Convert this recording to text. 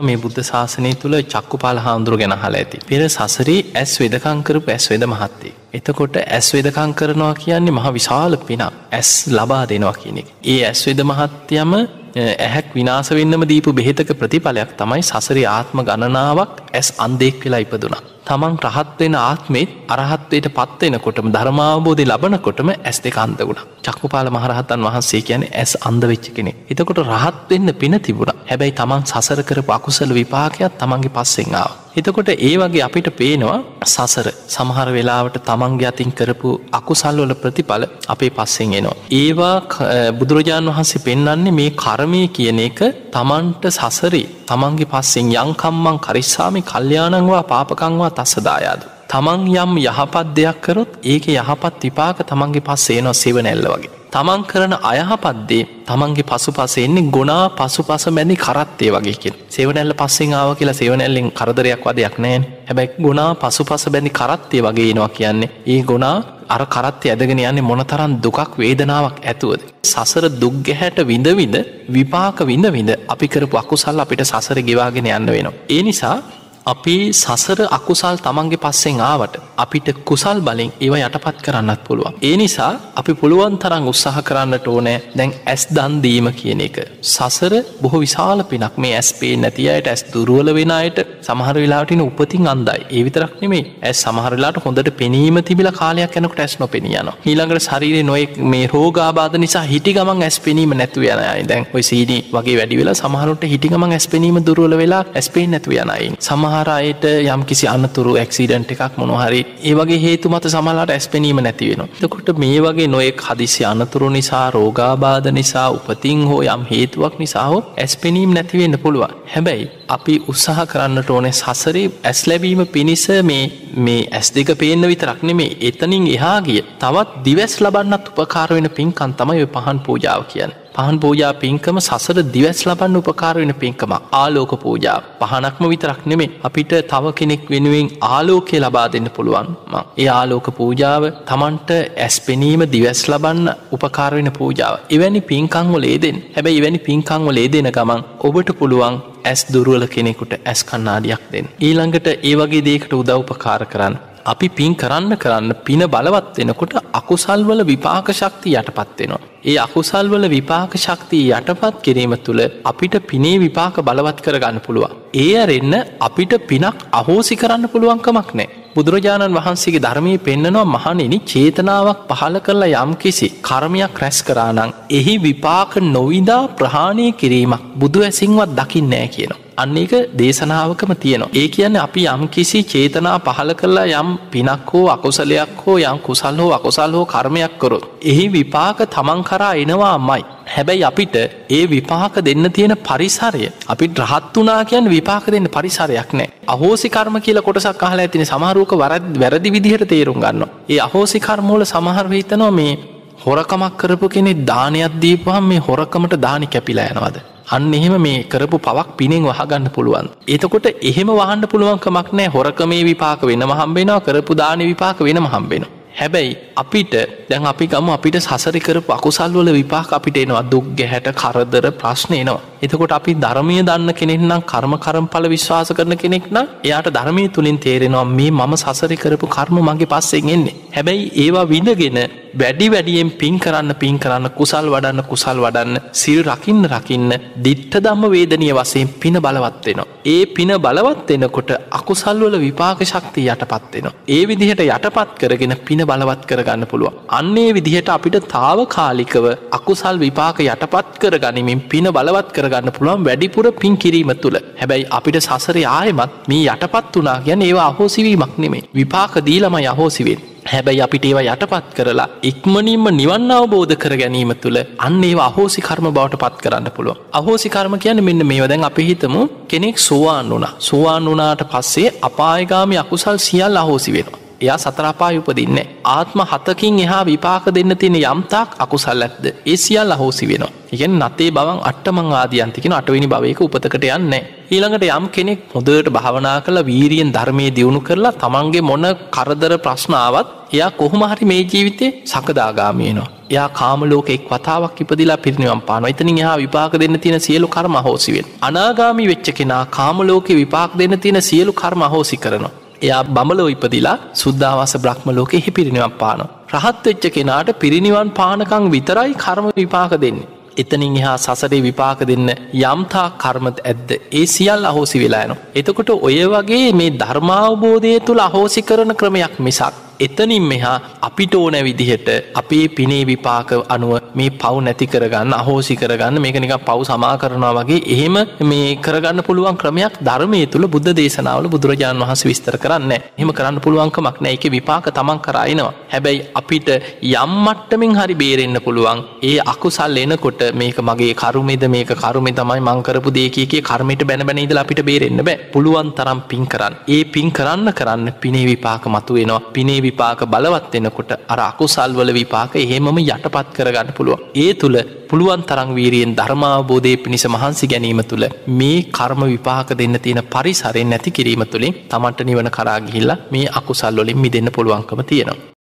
මේ බුද්ධ ශාසනය තුළ චක්කු පාල හාමුදුරු ගැන හලා ඇති. පෙර සසරී ඇස් වෙදකංකරපු ඇස් වෙද මහත්තේ. එතකොට ඇස් වෙදකං කරනවා කියන්නේ මහ විශාල පිනක් ඇස් ලබා දෙනවා කියනෙක්. ඒ ඇස් වෙද මහත්යම ඇහැක් විනාස වෙන්නම දීපු බෙහෙතක ප්‍රතිඵලයක් තමයි සසරි ආත්ම ගණනාවක් ඇස් අන්දෙක් වෙලා ඉපදුනා. තමන් රහත්වෙන ආත්මෙත් අරහත්වයට පත්වෙනකොටම ධර්මාවබෝධය ලබනකොටම ඇස් දෙක අන්ද වුණ චක්කුපාල මහරහතන් වහන්සේ කියන ඇස් අන්ද වෙච්ච කෙනෙ එතකොට රහත්වෙන්න පින තිබුණ හැබැයි තමන් සසර කරපු අකුසල විපාකයක් තමන්ගේ පස්සෙන්ආාව එතකොට ඒ වගේ අපිට පේනවා සසර සමහර වෙලාවට තමන්ගේ අතින් කරපු අකුසල්වල ප්‍රතිඵල අපේ පස්සෙන් එනවා. ඒවා බුදුරජාණන් වහන්සේ පෙන්වන්නේ මේ කර්මය කියන එක තමන්ට සසරි තමන්ගේ පස්සෙන් යංකම්මං කරිස්සාමි කල්්‍යයානංවා පාපකංවා තස්සදායාද. තමන් යම් යහපත් දෙයක් කරොත් ඒක යහපත් විපාක තමන්ගේ පස්සේ නවා සෙව නැල්ල වගේ. තමන් කරන අයහපත්දේ තමන්ගේ පසු පස එන්නේ ගොනා පසු පස මැදි කරත්තේ වගේකින් සෙවනැල්ල පස්සෙන් ආව කියලා සෙවනැල්ලෙන් කරදරයක් වදයක් නෑන හැබැයි ගොනා පසු පස බැඳි කරත්තේ වගේ එනවා කියන්නේ ඒ ගොනා අර කරත්තය ඇදගෙන යන්නේ මොනතරන් දුකක් වේදනාවක් ඇතුවද. සසර දුක්ගැහැට විඳවිඳ විපාක විඳ විඳ අපි කරපු අකුසල් අපිට සසර ගෙවාගෙන යන්න වෙනවා. ඒ නිසා අපි සසර අකුසල් තමන්ගේ පස්සෙන් ආවට අපිට කුසල් බලින් ඒව යටපත් කරන්නත් පුළුවන්. ඒ නිසා අපි පුළුවන් තරම් උත්සාහ කරන්නට ඕනෑ දැන් ඇස් දන්දීම කියන එක. සසර බොහෝ විශාල පිනක් මේ ඇස් පේ නැතියට ඇස් දුරුවල වෙන අයට සමහර වෙලාටින උපතින් අන්දයි ඒ විතරක් නෙමේ ඇස් සමහරලාට හොඳට පෙනීම තිබිල කාලයක් යනකට ඇස් නොපෙනියන. ඊළඟට ශරීරය නොයෙක් මේ රෝගාබාධ නිසා හිටි ගමන් ඇස් පෙනීම නැතුව යනයි දැන් ඔයි සීඩී වගේ වැඩි වෙලා සමහරුට හිටිගමන් ඇස් පෙනීම දුරුවල වෙලා ඇස්පේ නැතුව යනයි. සමහ සමහරයට යම් කිසි අනතුරු ඇක්සිඩන්ට් එකක් මොනොහරි ඒවගේ හේතු මත සමලාට ඇස්පෙනීම නැතිවෙන. තකොට මේ වගේ නොයෙක් හදිසි අනතුරු නිසා රෝගාබාධ නිසා උපතින් හෝ යම් හේතුවක් නිසා හෝ ඇස්පෙනීම් නැතිවෙන්න පුළුවන්. හැබැයි අපි උත්සාහ කරන්නට ඕනේ සසරේ ඇස් ලැබීම පිණිස මේ මේ ඇස් දෙක පේන්න විතරක් නෙමේ එතනින් එහා ගිය තවත් දිවැස් ලබන්නත් උපකාර වෙන පින්කන් තමයි පහන් පූජාව කියන්න. පහන් පූජා පින්කම සසර දිවැස් ලබන්න උපකාර වෙන පින්කම. ආලෝක පූජා. පහනක්ම විතරක් නෙමේ අපිට තව කෙනෙක් වෙනුවෙන් ආලෝකය ලබා දෙන්න පුළුවන් ඒ ආලෝක පූජාව තමන්ට ඇස් පෙනීම දිවැස් ලබන්න උපකාරවෙන පූජාව. එවැනි පින්කංව ලේදෙන් හැබැයි එවැනි පින්කංව ලේදෙන ගමන් ඔබට පුළුවන් ඇස් දුරුවල කෙනෙකුට ඇස් කන්නාඩියක් දෙන්න. ඊළඟට ඒ වගේ දේකට උදව්පකාර කරන්න. අපි පින් කරන්න කරන්න පින බලවත් වෙනකොට අකුසල්වල විපාක ශක්ති යටපත්වෙනවා. ඒ අකුසල්වල විපාක ශක්තිය යටපත් කිරීම තුළ අපිට පිනේ විපාක බලවත් කරගන්න පුළුවන්. ඒ අරෙන්න අපිට පිනක් අහෝසි කරන්න පුළුවන්කමක් නෑ. බුදුරජාණන් වහන්සේගේ ධර්මය පෙන්න්නනවා මහනෙනි චේතනාවක් පහල කරලා යම් කිසි කර්මයක් රැස් කරානං එහි විපාක නොවිදා ප්‍රහාණය කිරීමක් බුදු ඇසින්වත් දකිින් නෑ කියනවා. අන්න එක දේශනාවකම තියෙනවා. ඒ කියන්න අපි යම් කිසි චේතනා පහල කරලා යම් පිනක් හෝ අකුසලයක් හෝ යම් කුසල් හෝ අකුසල් හෝ කර්මයක් කොරොත්. එහි විපාක තමන් කරා එනවා මයි. හැබැයි අපිට ඒ විපාක දෙන්න තියෙන පරිසරය අපි රහත් වනා කියන් විපාක දෙන්න පරිසරයක් නෑ අහෝසි කර්ම කියල කොටසක් අහල ඇතින සමහරුවක වරත් වැරදි විදිහට තේරුම් ගන්න. ඒ අහෝසි කර්මෝල සමහර හිතනවා මේ හොරකමක් කරපු කෙනෙ දානයක් දීපහම් මේ හොරකමට දානි කැපිලා යනවාද. අන්න එහෙම මේ කරපු පවක් පිනෙන් වහගන්න පුළුවන්. එතකොට එහෙම වහන්ඩ පුළුවන්කමක් නෑ හොරකමේ විපාක වෙන හම්බෙනවා කරපු දාන විපාක වෙන හම්බෙනවා. හැබැයි අපිට දැන් අපි ගම අපිට සසරි කරපු අකුසල්වල විපාක අපිට එනවා දුක් ගැහැට කරදර ප්‍රශ්නය නවා. එතකොට අපි ධර්මය දන්න කෙනෙක්නම් කර්ම කරම්ඵල විශ්වාස කරන කෙනෙක්න එයාට ධර්මය තුළින් තේරෙනවා මේ මම සසරි කරපු කර්ම මගේ පස්සෙන් එන්නේ. හැබැයි ඒවා විඳගෙන වැඩි වැඩියෙන් පින් කරන්න පින් කරන්න කුසල් වඩන්න කුසල් වඩන්න සිල් රකින්න රකින්න දිට්ට දම්ම වේදනය වසයෙන් පින බලවත්වෙනවා. ඒ පින බලවත් එනකොට අකුසල්වල විපාක ශක්තිය යටපත්වෙනවා. ඒ විදිහට යටපත් කරගෙන පින බලවත් කරගන්න පුළුව. අන්නේ විදිහට අපිට තාව කාලිකව අකුසල් විපාක යටපත් කර ගනිමින් පින බලවත් කරගන්න පුළුවන් වැඩිපුර පින් කිරීම තුළ. හැබැයි අපිට සසර ආයමත් මේ යටපත් වනා ගැන ඒවා අහෝසිවීමක් නෙමේ විපාක දීලම යහෝසිවෙන්. හැබැයි අපිට ඒවා යටපත් කරලා ඉක්මනින්ම නිවන්න අවබෝධ කර ගැනීම තුළ අන්න ඒවා අහෝසි කර්ම බවට පත් කරන්න පුළුව අහෝසි කර්ම කියන මෙන්න මේවදැන් අපි හිතමු කෙනෙක් සෝවාන් වුණ. සෝවාන් වනාට පස්සේ අපායගාමි අකුසල් සියල් අහෝසි වෙනවා. එයා සතරාපාය උපදින්න. ආත්ම හතකින් එහා විපාක දෙන්න තියෙන යම්තාක් අකුසල් ඇත්ද ඒ සියල් අහෝසි වෙනවා. ඉගෙන් නතේ බවන් අට්ටමං ආදියන්තිකෙන අටවෙනි භවයක උපතකට යන්න. ඊළඟට යම් කෙනෙක් හොදට භාවනා කළ වීරියෙන් ධර්මය දියුණු කරලා තමන්ගේ මොන කරදර ප්‍රශ්නාවත් එයා කොහොමහරි මේ ජීවිතේ සකදාගාමයනවා. එයා කාමලෝක එක් වතාවක් ඉපදිලා පිරිනිවම් පාන එතනින් එහා විපාක දෙන්න තියෙන සියලු කර්ම අහෝසිවෙන්. අනාගාමි වෙච්ච කෙනා කාමලෝක විපාක් දෙන්න තියෙන සියලු කර්ම අහෝසි කරනවා. එයා බමලෝ ඉපදිලා සුද්ධවාස බ්‍රහ්ම ලෝක එහි පිරිනිවන් පාන. රහත් වෙච්ච කෙනාට පිරිනිවන් පානකං විතරයි කර්ම විපාක දෙන්නේ. එතනින් එහා සසරේ විපාක දෙන්න යම්තා කර්මත් ඇද්ද ඒ සියල් අහෝසි වෙලායන. එතකොට ඔය වගේ මේ ධර්මාවබෝධය තුළ අහෝසි කරන ක්‍රමයක් මිසක්. එතනින් මෙහා අපිට ඕන විදිහට අපේ පිනේ විපාක අනුව මේ පව් නැති කරගන්න අහෝසි කරගන්න මේක නික පව් සමා කරනවා වගේ එහෙම මේ කරගන්න පුළුවන් ක්‍රමයක් ධර්මය තුළ බුද්ධ දේශනාවල බුදුරජාණන් වහස විස්තර කරන්න එහෙම කරන්න පුළුවන්කමක් නෑ එක විපාක තමන් කරයිනවා හැබැයි අපිට යම්මට්ටමින් හරි බේරෙන්න්න පුළුවන් ඒ අකුසල් එනකොට මේක මගේ කරුමෙද මේක කරුමෙ තමයි මංකරපු දේකගේ කර්මයට බැන ඉදල අපිට බේරෙන්න්න බෑ. පුළුවන් තරම් පින් කරන්න. ඒ පින් කරන්න කරන්න පිනේ විපාක මතු වෙනවා පිනේ විපාක බලවත් වෙනකොට අර අකුසල්වල විපාක එහෙමම යටපත් කරගන්න පුළුවන්. ඒ තුළ පුළුවන් තරං වීරියෙන් ධර්මාබෝධය පිණිස මහන්සි ගැනීම තුළ මේ කර්ම විපාක දෙන්න තියෙන පරිසරෙන් නැති කිරීම තුළින් තමන්ට නිවන කරාගිහිල්ලා මේ අකුසල්වලින් මි දෙන්න පුළුවන්කම තියෙනවා.